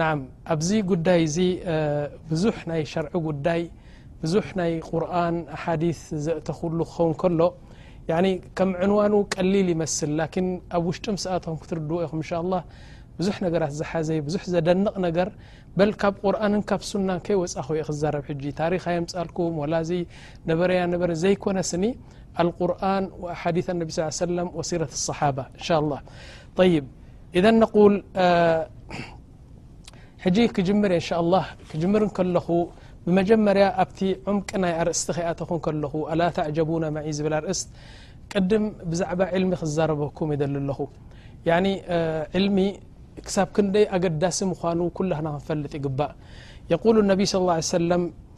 ናዓ ኣብዚ ጉዳይ እዚ ብዙሕ ናይ ሸርዒ ጉዳይ ብዙሕ ናይ ቁርን ኣሓዲስ ዘእተኹሉ ክኸውን ከሎ ከም ዕንዋኑ ቀሊል ይመስል ላኪን ኣብ ውሽጢ ምስ ኣተኹም ክትርድዎ ኢኹም እንሻ ኣላ ብዙሕ ነገራት ዝሓዘ ዩ ብዙሕ ዘደንቕ ነገር በል ካብ ቁርንን ካብ ሱናን ከይወፃኹ እየ ክዛረብ ሕጂ ታሪኽ ኣየምፃልኩም ወላ እዚ ነበረ ያ ነበረ ዘይኮነ ስኒ ኣልቁርን ወኣሓዲስ ኣነቢ ስ ሰለም ወሲረት ኣሰሓባ እንሻ ላ ይብ ኢዘ ነቁል ሕጂ ክጅምር እየ እንሻ ላ ክጅምር ከለኹ ብመጀመርያ ኣብቲ ዑምቂ ናይ ኣርእስቲ ከይኣተኹ ከለኹ ኣላ ተዕጀቡና መዒ ዝብል ኣርእስት ቅድም ብዛዕባ ዕልሚ ክዛረበኩም ይደሊ ኣለኹ ዕልሚ ክሳብ ክንደይ ኣገዳሲ ምዃኑ ኩላና ክንፈልጥ ይግባእ የቁሉ ነቢ ስ ሰለም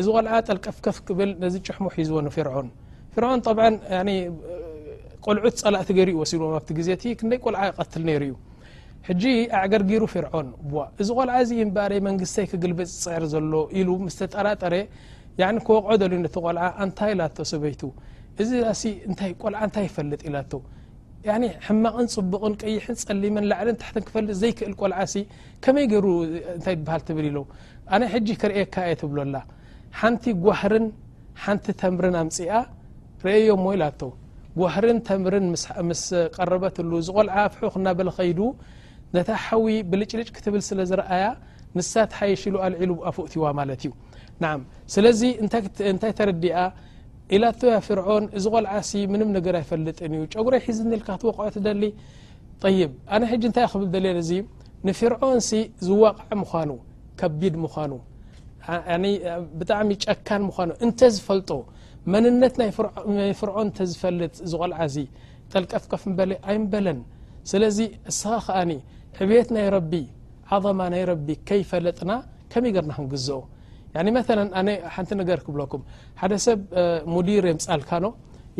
እዚ ቆልዓ ጠልቀፍከፍ ክብል ነዚ ጭሕሙ ሒዝዎ ንፍርዖን ፍርዖን ጠብዓ ቆልዑት ፀላእቲ ገይሩ ዩ ወሲድዎም ኣብቲ ግዜ እቲ ክንደይ ቆልዓ ይቐትል ነይሩ እዩ ሕጂ ኣዕገርጊሩ ፍርዖን ዋ እዚ ቆልዓ እዚ እምበኣረ መንግስተይ ክግልብጥ ዝፅዕር ዘሎ ኢሉ ምስ ተጠራጠረ ክወቕዖ ደልዩ ነቲ ቆልዓ ኣንታይ ኢላቶ ሰበይቱ እዚ ዳሲ እታይ ቆልዓ እንታይ ይፈልጥ ኢላቶ ሕማቕን ፅቡቕን ቀይሕን ፀሊምን ላዕልን ታሕትን ክፈልጥ ዘይክእል ቆልዓ ሲ ከመይ ገሩ እንታይ ይበሃል ትብል ኢሉ ኣነ ሕጂ ክርእየካ እየ ትብሎ ኣላ ሓንቲ ጓህርን ሓንቲ ተምርን ኣምፅኣ ርእዮ እሞ ኢላቶ ጓህርን ተምርን ምስ ቀረበትሉ እዚ ቆልዓ ኣፍሑ ክናበለ ከይዱ ነታ ሓዊ ብልጭልጭ ክትብል ስለ ዝረኣያ ንሳ ትሓይሽ ኢሉ ኣልዒሉ ኣፍእትዋ ማለት እዩ ናም ስለዚ እንታይ ተረዲኣ ኢላቶ ያ ፍርዖን እዚ ቆልዓ ሲ ምንም ነገር ኣይፈልጥን እዩ ጨጉረይ ሒዝኒ ኢልካ ትወቕዖ ትደሊ ጠይብ ኣነ ሕጂ እንታይ እየ ክብል ደልየ እዚ ንፊርዖንሲ ዝዋቕዐ ምዃኑ ከቢድ ምዃኑ ብጣዕሚ ጨካን ምዃኑ እንተ ዝፈልጦ መንነት ናይ ፍርዖን እተ ዝፈልጥ ዝቆልዓ እዚ ጠልቀፍቀፍ ምበለ ኣይምበለን ስለዚ እስኻ ከኣኒ ዕብት ናይ ረቢ ዓظማ ናይ ረቢ ከይፈለጥና ከመይ ገርና ክንግዝኦ መተ ኣነ ሓንቲ ነገር ክብለኩም ሓደ ሰብ ሙዲር የምጻልካኖ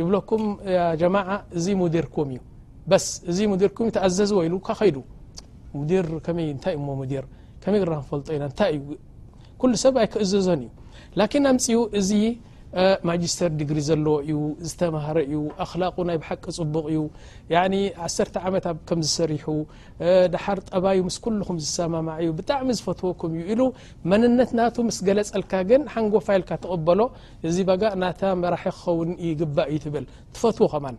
ይብለኩም ጀማዓ እዚ ሙዲርኩም እዩ በስ እዚ ሙዲርኩም ዩ ተኣዘዝዎ ኢሉ እኳ ከይዱ ሙዲር ከመይ እንታይ እሞ ሙዲር ከመይ ግርና ክንፈልጦ ኢና እንታይ እዩ ኩሉ ሰብ ኣይክእዘዞን እዩ ላኪን ኣምፅኡ እዚ ማጅስተር ዲግሪ ዘለዎ እዩ ዝተማሃረ እዩ ኣክላቁ ናይ ብሓቂ ፅቡቕ እዩ ያኒ ዓሰርተ ዓመት ኣብ ከምዚ ሰሪሑ ድሓር ጠባዩ ምስ ኩልኹም ዝሰማማዕ እዩ ብጣዕሚ ዝፈትወኩም እዩ ኢሉ መንነት ናቱ ምስ ገለፀልካ ግን ሓንጎፋ ኢልካ ተቕበሎ እዚ በጋ ናታ መራሒ ክኸውን ይግባእ እዩ ትብል ትፈትዎ ከማን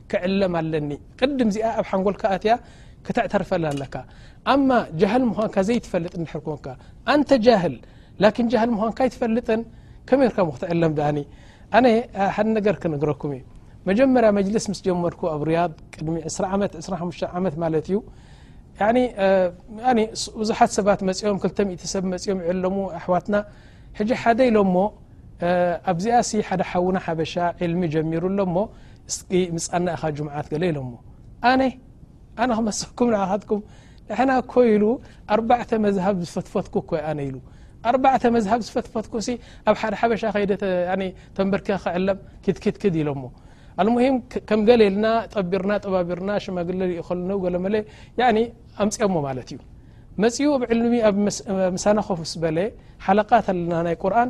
ክዕለም ኣለኒ ቅድም እዚኣ ኣብ ሓንጎልካ ኣትያ ክተዕተርፈላ ኣለካ ኣማ ጃህል ምዃንካ ዘይትፈልጥ እንድሕር ኮንካ ኣንተ ጃህል ላኪን ጃህል ምዃንካ ኣይትፈልጥን ከመይ ርካ ሞ ክትዕለም ድኣኒ ኣነ ሓደ ነገር ክነግረኩም እዩ መጀመርያ መጅልስ ምስ ጀመርኩ ኣብ ርያድ ቅድሚ 2ስራ ዓመት 25 ዓመት ማለት እዩ ያኒ ያኒ ብዙሓት ሰባት መጺኦም ክልተ ሚእቲ ሰብ መጺኦም ይዕለሙ ኣሕዋትና ሕጂ ሓደ ኢሎሞ ኣብዚኣ ሲ ሓደ ሓውና ሓበሻ ዕልሚ ጀሚሩ ኣሎ እሞ እስኪ ምፃና ኢኻ ጅምዓት ገለ ኢሎሞ ኣነ ኣነ ክመሰኩም ንዓኻትኩም ንሕና እኮ ኢሉ ኣርባዕተ መዝሃብ ዝፈትፈትኩ እኮ ኣነ ኢሉ ኣርባዕተ መዝሃብ ዝፈትፈትኩ ሲ ኣብ ሓደ ሓበሻ ከይደ ተንበርከ ክዕለም ኪትኪትክድ ኢሎሞ ኣልሙሂም ከም ገለ ኢልና ጠቢርና ጠባቢርና ሽማግለ ሪኡ ከልነው ገለመለ ኣምፅኦሞ ማለት እዩ መፅኡ ኣብ ዕልሚ ምሳና ኮፍ ስበለ ሓለቃት ኣለና ናይ ቁርን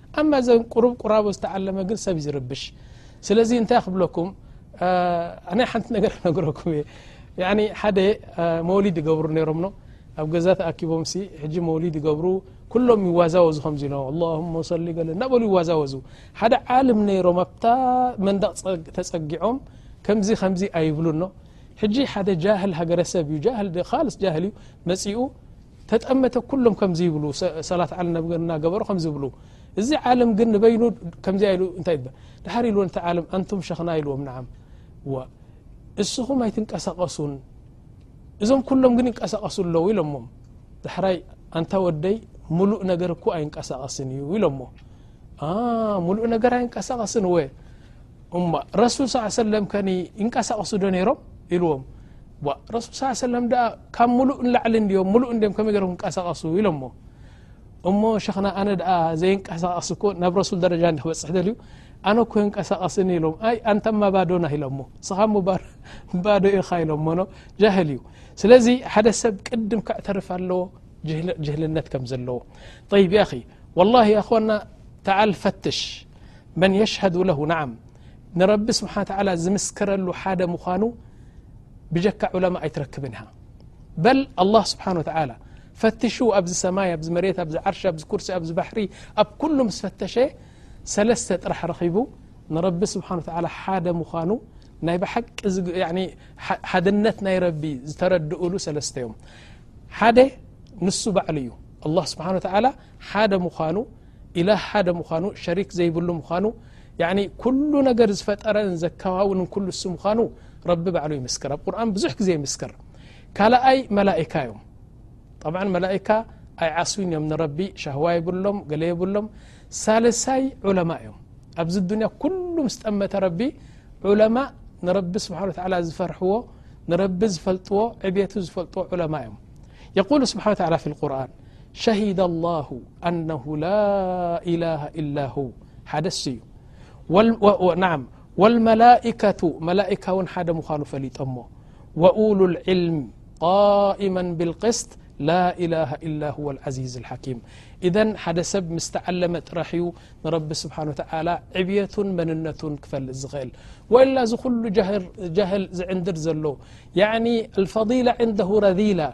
ኣማ ዘ ቁሩብ ቁራቦ ዝተዓለመ ግን ሰብ ዩ ዝርብሽ ስለዚ እንታይ ክብለኩም ኣነ ሓንቲ ነገር ክነግረኩም እየ ሓደ መውሊድ ይገብሩ ነሮም ኖ ኣብ ገዛ ተኣኪቦም ሲ ሕጂ መውሊድ ይገብሩ ኩሎም ይዋዛወዙ ከምዚ ኢሎም ኣላሁመ ሰሊ ገለ እናበሉ ይዋዛወዙ ሓደ ዓልም ነይሮም ኣብታ መንደቕ ተጸጊዖም ከምዚ ከምዚ ኣይብሉ ኖ ሕጂ ሓደ ጃህል ሃገረሰብ እዩ ጃህል ኻልስ ጃህል እዩ መጺኡ ተጠመተ ኩሎም ከምዚ ይብሉ ሰላት ዓለ ነቢ እናገበሩ ከምዚ ይብሉ እዚ ዓለም ግን ንበይኑ ከምዚኣ ኢሉ እንታይ ይበል ድሓር ኢልዎ ነቲ ዓለም ኣንቱም ሸኽና ኢልዎም ንዓም እዋ እስኹም ኣይትንቀሳቐሱን እዞም ኩሎም ግን ይንቀሳቐሱ ኣለዉ ኢሎሞም ዳሕራይ ኣንታ ወደይ ሙሉእ ነገር እኮ ኣይንቀሳቐስን እዩ ኢሎሞ ሙሉእ ነገር ኣይንቀሳቐስን እወ ረሱል ስ ሰለም ከ ይንቀሳቀሱ ዶ ነይሮም ኢልዎም ረሱል ስ ሰለም ኣ ካብ ሙሉእ ንላዕሊ እም ሙሉእ እም ከመይ ገሮም ክንቀሳቀሱ ኢሎሞ እሞ ሸክና ኣነ ኣ ዘይንቀሳቀስ እኮ ናብ ረሱል ደረጃ ክበፅሕ ደልዩ ኣነ ኮ ይንቀሳቀስኒ ኢሎም ኣይ ኣንተማ ባዶና ኢሎሞ እስኻ ባዶ ኢኻ ኢሎሞ ጃህል እዩ ስለዚ ሓደ ሰብ ቅድም ክዕተርፍ ኣለዎ ጅህልነት ከም ዘለዎ ይ ይ ላ ና ተዓል ፈትሽ መን የሽሀዱ ለሁ ነዓም ንረቢ ስብሓ ተላ ዝምስክረሉ ሓደ ምዃኑ ብጀካ ዑለማ ኣይትረክብን ኢኻ በል ኣላ ስብሓን ወተላ ፈትሹ ኣብዚ ሰማይ ኣብዚ መሬት ኣብዚ ዓርሺ ኣዚ ኩርሲ ኣዚ ባሕሪ ኣብ ኩሉ ምስ ፈተሸ ሰለስተ ጥራሕ ረኺቡ ንረቢ ስብሓን ወተላ ሓደ ምዃኑ ናይ ብሓቂ ሓድነት ናይ ረቢ ዝተረድእሉ ሰለስተ እዮም ሓደ ንሱ ባዕሉ እዩ ኣላ ስብሓን ወተላ ሓደ ምዃኑ ኢላህ ሓደ ምዃኑ ሸሪክ ዘይብሉ ምዃኑ ያኒ ኩሉ ነገር ዝፈጠረን ዘከዋውንን ኩሉ ንሱ ምዃኑ ረቢ ባዕሉ ይምስክር ኣብ ቁርን ብዙሕ ግዜ ይምስክር ካልኣይ መላእካ እዮም ጠብዓ መላእካ ኣይዓስዊን እዮም ንረቢ ሻህዋ የብሎም ገለ የብሎም ሳልሳይ ዑለማ እዮም ኣብዚ ዱንያ ኩሉ ምስ ጠመተ ረቢ ዑለማ ንረቢ ስብሓ ወተላ ዝፈርሕዎ ንረቢ ዝፈልጥዎ ዕብቱ ዝፈልጥዎ ዑለማ እዮም የቁሉ ስብሓ ወተላ ፊ ልቁርን ሸሂደ الله نه ل إላه إل ሓደ እዩ نعم والملائكة ملائكة و حد مخانوا فليط م وأول العلم قائما بالقسط لا إله إلا هو العزيز الحكيم إذا حد سب مستعلمرحي نرب سبحانه و تعالى عبية مننة كفل زخأل وإلا ز كل جهل زعندر زل يعني الفضيلة عنده رذيلة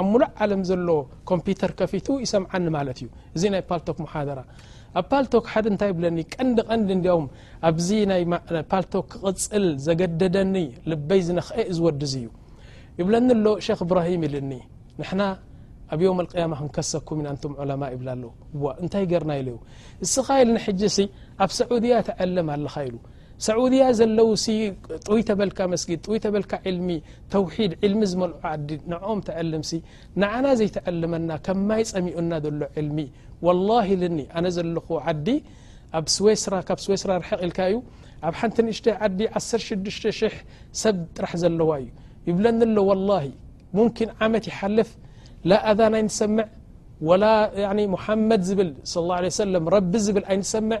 ኣብ ሙሉእ ዓለም ዘሎ ኮምፒተር ከፊቱ ይሰምዓኒ ማለት እዩ እዚ ናይ ፓልቶክ መሓደራ ኣብ ፓልቶክ ሓደ እንታይ ይብለኒ ቀንዲ ቀንዲ እንዲያውም ኣብዚ ናይ ፓልቶክ ክቕፅል ዘገደደኒ ልበይ ዝነክአ ዝወዲ እዚ እዩ ይብለኒ ኣሎ ሸክ እብራሂም ኢልኒ ንሕና ኣብ ዮም ኣልቅያማ ክንከሰኩም ኢና ንቱም ዑለማ ይብላ ኣሎ ዋ እንታይ ገርና ኢለዩ እስኻ ኢልኒ ሕጂ ሲ ኣብ ሰዑድያ ተዐለም ኣለኻ ኢሉ ሰዑድያ ዘለዉ ሲ ጥውይ ተበልካ መስጊድ ጥውይ ተበልካ ዕልሚ ተውሒድ ዕልሚ ዝመልኦ ዓዲ ንዕኦም ተዕልም ሲ ንዓና ዘይተዕልመና ከም ማይ ጸሚኡና ዘሎ ዕልሚ ወላሂ ኢልኒ ኣነ ዘለኹዎ ዓዲ ኣብ ስዌስራ ካብ ስዌስራ ርሕቕ ኢልካ እዩ ኣብ ሓንቲ ንእሽተይ ዓዲ ዓሰርተ ሽዱሽተ ሽሕ ሰብ ጥራሕ ዘለዋ እዩ ይብለኒ ኣሎ ወላሂ ሙምኪን ዓመት ይሓልፍ ላ ኣዛን ኣይንሰምዕ ወላ ሙሓመድ ዝብል ስለ ላ ለ ሰለም ረቢ ዝብል ኣይንሰምዕ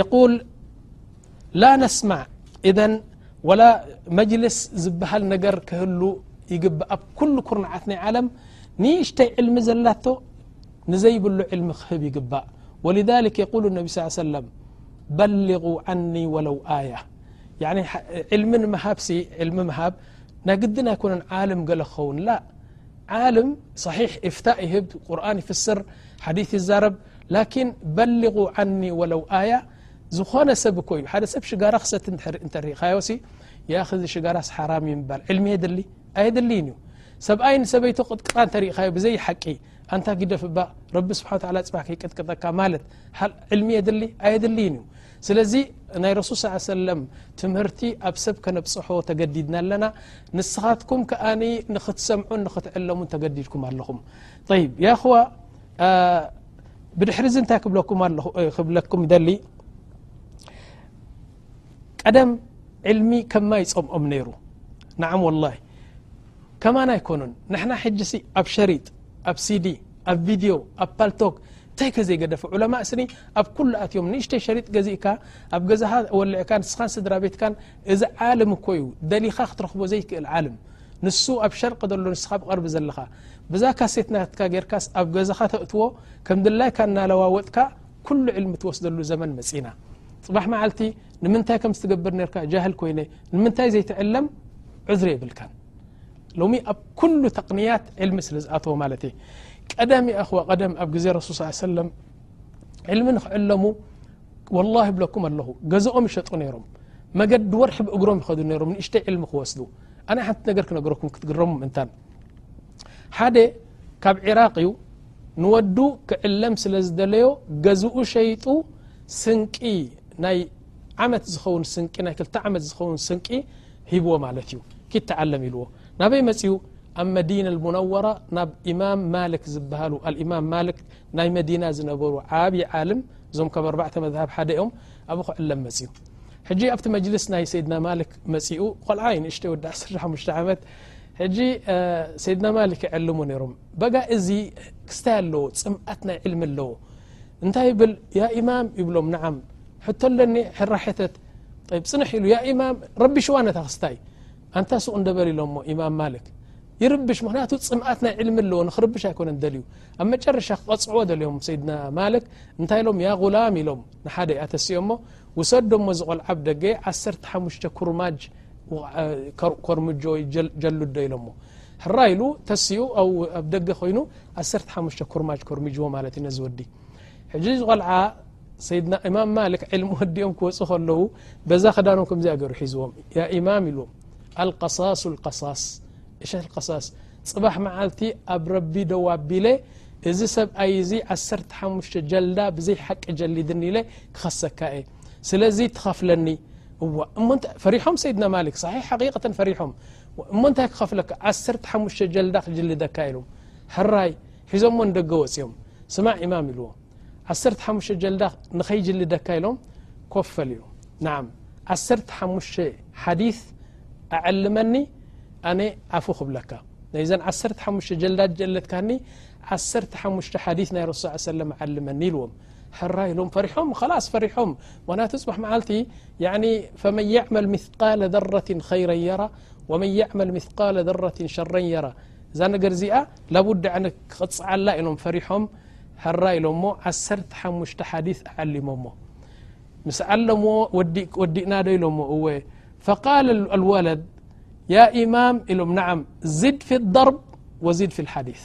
يقول لا نسمع اذن ولا مجلس زبهل نجر كهل يقبأ كل كرنعت ني عالم ن شتي علم زلته نزيبلو علم هب يقب ولذلك يقول النبي صل ل عي سلم بلغوا عني ولو آية يعني لممها علم مهاب نقدنا يكن عالم قل خون لا عالم صحيح افتاء يهب قرآن يفسر ሓዲት ይዛረብ ላኪን በሊغ ዓኒ ወለው ኣያ ዝኾነ ሰብ እኮ እዩ ሓደ ሰብ ሽጋራ ክሰቲ እንተሪእኻዮ ሲ ያኺ እዚ ሽጋራስ ሓራም እዩ ምባል ዕልሚ የድሊ ኣየድልይን እዩ ሰብኣይ ንሰበይቱ ቅጥቅጣ እንተሪእኻዮ ብዘይ ሓቂ ኣንታ ግደፍ እባ ረቢ ስብሓን ተዓላ ፅባሕ ከይቅጥቅጠካ ማለት ዕልሚ የድሊ ኣየድልይን እዩ ስለዚ ናይ ረሱል ስ ሰለም ትምህርቲ ኣብ ሰብ ከነብፅሖ ተገዲድና ኣለና ንስኻትኩም ከኣ ንክትሰምዑን ንክትዕለሙን ተገዲድኩም ኣለኹም ብድሕሪ ዚ ታይ ክብለኩም ደሊ ቀደም ዕልሚ ከማ ይፀምኦም ነይሩ ንዓ ላ ከማና ኣይኮኑን ንሕና ሕጂ ኣብ ሸሪጥ ኣብ ሲዲ ኣብ ቪድዮ ኣብ ፓልቶክ እንታይ ከዘይገደፈ ዑለማ ስኒ ኣብ ኩሉ ኣትዮም ንእሽተይ ሸሪጥ ገዚእካ ኣብ ገዛኻ ወልዕካ ንስኻን ስድራ ቤትካን እዚ ዓለም እኮ እዩ ደሊኻ ክትረኽቦ ዘይክእል ዓለም ንሱ ኣብ ሸርቂ ዘሎ ንስኻ ብቐርቢ ዘለኻ ብዛ ካሴት ናትካ ጌርካስ ኣብ ገዛኻ ተእትዎ ከም ድላይካ እናለዋወጥካ ኩሉ ዕልሚ ትወስደሉ ዘመን መጺና ጽባሕ መዓልቲ ንምንታይ ከም ዝትገብር ነርካ ጃህል ኮይነ ንምንታይ ዘይትዕለም ዕዝሪ የብልካን ሎሚ ኣብ ኩሉ ተቕንያት ዕልሚ ስለ ዝኣተዎ ማለት እየ ቀደም ይኣኹዋ ቀደም ኣብ ግዜ ረሱል ስ ሰለም ዕልሚ ንክዕለሙ ወላ ይብለኩም ኣለኹ ገዝኦም ይሸጡ ነይሮም መገዲ ወርሒ ብእግሮም ይኸዱ ነሮም ንእሽተይ ዕልሚ ክወስዱ ኣነ ሓንቲ ነገር ክነገረኩም ክትግረሙ ምእንታን ሓደ ካብ ዒራቅ እዩ ንወዱ ክዕለም ስለ ዝደለዮ ገዝኡ ሸይጡ ስንቂ ናይ ዓመት ዝኸውን ስንቂ ናይ ክልተ ዓመት ዝኸውን ስንቂ ሂብዎ ማለት እዩ ክተዓለም ኢልዎ ናበይ መፅኡ ኣብ መዲና ሙነወራ ናብ ኢማም ማልክ ዝበሃሉ ኣልእማም ማልክ ናይ መዲና ዝነበሩ ዓብዪ ዓልም እዞም ካብ ኣርባዕተ መዝሃብ ሓደ እዮም ኣብ ክዕለም መፅኡ ሕጂ ኣብቲ መጅልስ ናይ ሰይድና ማልክ መፅኡ ቆልዓ እዩ ንእሽተይ ወዲ ዓሰርተ ሓሙሽተ ዓመት ሕጂ ሰይድና ማሊክ ይዕልሙ ነይሮም በጋ እዚ ክስታይ ኣለዎ ፅምኣት ናይ ዕልሚ ኣለዎ እንታይ ይብል ያ ኢማም ይብሎም ንዓም ሕቶ ኣለኒ ሕራ ሕተት ይ ፅንሕ ኢሉ ያ ኢማም ረቢሽዋ ነታ ክስታይ ኣንታ ሱቕ እንደበል ኢሎሞ ኢማም ማልክ ይርብሽ ምክንያቱ ፅምኣት ናይ ዕልሚ ኣለዎ ንክርብሽ ኣይኮነን ደልዩ ኣብ መጨረሻ ክቐፅዕዎ ደልዮም ሰይድና ማልክ እንታይ ኢሎም ያ غላም ኢሎም ንሓደ ኣተሲኦሞ ውሰዶ ሞ ዝቆልዓብ ደገ ዓሰርተ ሓሙሽተ ኩርማጅ ኮርምጆ ጀሉዶ ኢሎሞ ሕራ ኢሉ ተሲኡ ኣብ ደገ ኮይኑ ዓሰርተ ሓሙሽተ ኩርማጅ ኮርሚጅዎ ማለት እዩ ነዚ ወዲ ሕጂ ዝቆልዓ ሰይድና ኢማም ማልክ ዕልሚ ወዲኦም ክወፁ ከለዉ በዛ ክዳኖም ከምዚኣ ገሩ ሒዝዎም ያ ኢማም ኢልዎም ኣልቀሳሱ ልቀሳስ እሸት ቀሳስ ፅባሕ መዓልቲ ኣብ ረቢ ደው ኣቢለ እዚ ሰብኣይ እዚ ዓሰርተ ሓሙሽተ ጀልዳ ብዘይ ሓቂ ጀሊድኒ ኢለ ክኸሰካ እየ ስለዚ ትኸፍለኒ ፈሪሖም ሰይድና ማሊክ ص ሓቂቀተ ፈሪሖም እሞ እንታይ ክኸፍለካ ዓሰርተ ሓሙሽተ ጀልዳ ክጅልደካ ኢሉ ሕራይ ሒዞሞ ንደገ ወፅኦም ስማዕ ኢማም ኢልዎ ዓሰርተ ሓሙሽተ ጀልዳ ንኸይጅልደካ ኢሎም ኮፈል እዩ ንዓም ዓሰርተ ሓሙሽተ ሓዲث ኣዐልመኒ ኣነ ዓፉ ክብለካ ናይዘን ዓሰርተ ሓሙሽተ ጀልዳ ዝጀለትካኒ ዓሰርተ ሓሙሽተ ሓዲث ናይ ረሱ ሰለም ኣዐልመኒ ኢልዎም هرالم فرحم خلاص فرحم نا تسمح معلتي يعني فمن يعمل مثقال رة خير يرومن يعمل مثقال ذرة شرا يرى قر لابد علم فرحم رلعسرتمش ديث علم مس لوئنا فقال الولد يا امام لم نعم زد في الضرب وزد في الديث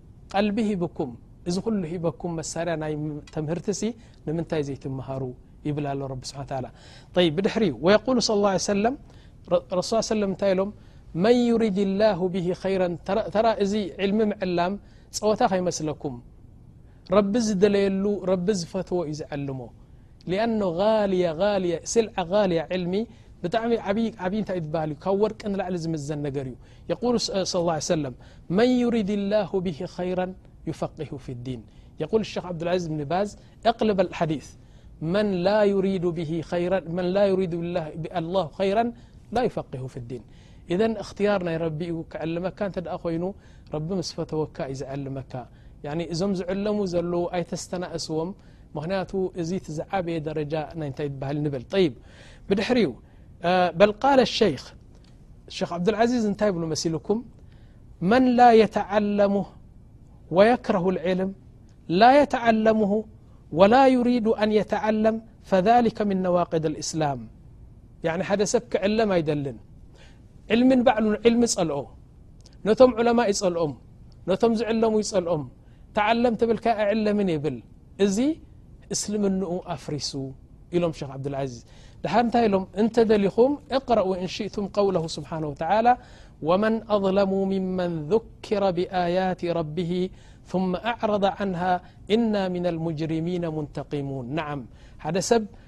ቀልቢ ሂብኩም እዚ ኩሉ ሂበኩም መሳርያ ናይ ተምህርቲ ሲ ንምንታይ ዘይትምሃሩ ይብል ኣሎ ረቢ ስብሓን ተላ ይ ብድሕሪ ዩ ወየቁሉ ስ ላ ሰለም ረሱ ስ ሰለም እንታይ ኢሎም መን ዩሪድ ላሁ ብ ኸይረ ተራ እዚ ዕልሚ ምዕላም ፀወታ ከይመስለኩም ረቢ ዝደለየሉ ረቢ ዝፈትዎ እዩ ዝዐልሞ لأن اي سلع غالي علمي بعم عبي ت ل ك ورق نلعل زمز نري يقول صى الله عيه سلم من يريد الله به خيرا يفقه في الدين يقول الشيخ عبدالعيز بن باز اقلب الحديث من لا يري الله خيرا لا يفقه في الدين إذا اختير ني رب كعلمك ت د ين رب مس فتوك زعلمك يعن እዞم زعلم زلو يتستنእسዎم مخنية ዚ تزعبي درج ت ل نبل طيب بدحر بل قال الشيخ شيخ عبدالعزيز نت بل مسلكم من لا يتعلمه و يكره العلم لا يتعلمه ولا يريد أن يتعلم فذلك من نواقد الإسلام يعني حد سب كعلم يدلن علم بعل علم لأ نتم علماء يلኦم نتم زعلم يلኦم تعلم تبلك علمن يبل زي اسلم ن افرس إلم شيخ عبدالعزيز هت لم أنت دلخم اقرأ ان شئتم قوله سبحانه وتعالى ومن أظلموا ممن ذكر بآيات ربه ثم أعرض عنها إنا من المجرمين منتقمون نعم حد سب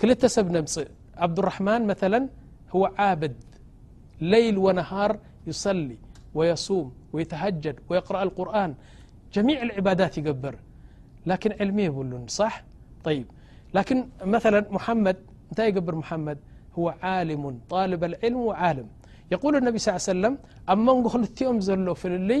كلت سب نمس عبد الرحمن مثلا هو عابد ليل و نهار يصلي ويصوم ويتهجد ويقرأ القرن جميع العبادات يقبر لكن علم يبلن صح طيب لكن مثلا محمد نت يقبر محمد هو عالم طالب العلم وعالم يقول النبي ص ل عليه وسلم أ منق خلتئم لو فللي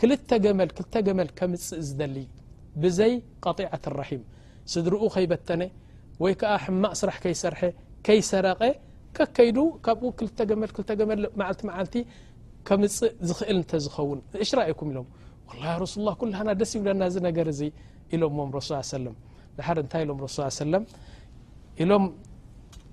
ክልተ ገመል ክልተ ገመል ከምጽእ ዝደሊ ብዘይ ቀጢዐት ራሒም ስድርኡ ከይበተነ ወይ ከዓ ሕማቅ ስራሕ ከይሰርሐ ከይሰረቀ ከከይዱ ካብኡ ክልተ ገመል ክልተ ገመል መዓልቲ መዓልቲ ከምጽእ ዝኽእል እንተዝኸውን እሽ ራኣይኩም ኢሎም ወላ ረሱል ላ ኩልሃና ደስ ይብለና እዚ ነገር እዚ ኢሎሞም ረሱ ሰለም ድሓር እንታይ ኢሎም ረሱ ሰለም ኢሎም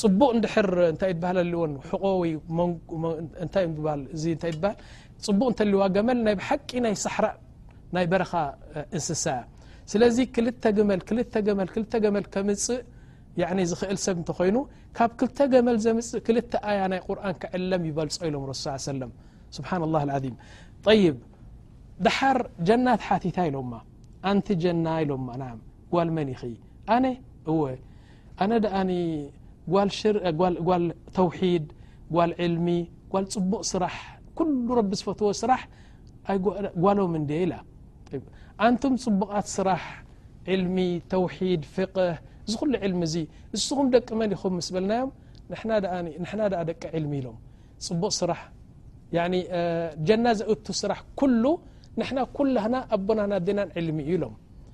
ፅቡቅ እንድሕር እንታይ ይበሃል ኣልወን ሕቆ ወይ እንታይ ባል እዚ እንታይ ይበሃል ፅቡቅ እንተልዋ ገመል ናይ ብሓቂ ናይ ሳሕራእ ናይ በረኻ እንስሳ እያ ስለዚ ክልተ ግመል ክልተ ገመል ክልተ ገመል ከምፅእ ያዕኒ ዝኽእል ሰብ እንተኾይኑ ካብ ክልተ ገመል ዘምፅእ ክልተ ኣያ ናይ ቁርን ክዕለም ይበልፆ ኢሎም ረሱ ስ ሰለም ስብሓን ላህ ዓዚም ጠይብ ደሓር ጀና ተሓቲታ ኢሎማ ኣንቲ ጀና ኢሎማ ን ጓልመን ኢኺ ኣነ እወ ኣነ ደኣኒ ጓል ተውሒድ ጓል ዕልሚ ጓል ፅቡቕ ስራሕ ኩሉ ረቢ ዝፈትዎ ስራሕ ጓሎም እንድየ ኢላ ኣንቱም ፅቡቓት ስራሕ ዕልሚ ተውሒድ ፍቅህ እዚ ኩሉ ዕልሚ እዚ ንስኹም ደቂ መን ኢኹም ምስ በልናዮም ንሕና ደኣ ደቂ ዕልሚ ኢሎም ፅቡቕ ስራሕ ጀና ዘእቱ ስራሕ ኩሉ ንሕና ኩላህና ኣቦናን ኣዴናን ዕልሚ እዩ ኢሎም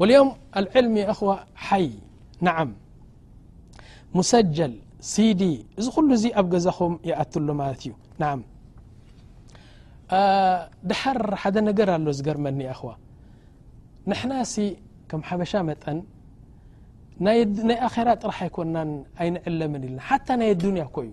ወልም ኣልዕልሚ ኣኹዋ ሓይ ንዓም ሙሰጀል ሲዲ እዚ ኩሉ እዚ ኣብ ገዛኹም ይኣት ኣሎ ማለት እዩ ን ድሓር ሓደ ነገር ኣሎ ዝገርመኒ ኣኹዋ ንሕና ሲ ከም ሓበሻ መጠን ናይ ኣኼራ ጥራሕ ኣይኮናን ኣይንዕለምን ኢልና ሓታ ናይ ኣዱንያ እኮ እዩ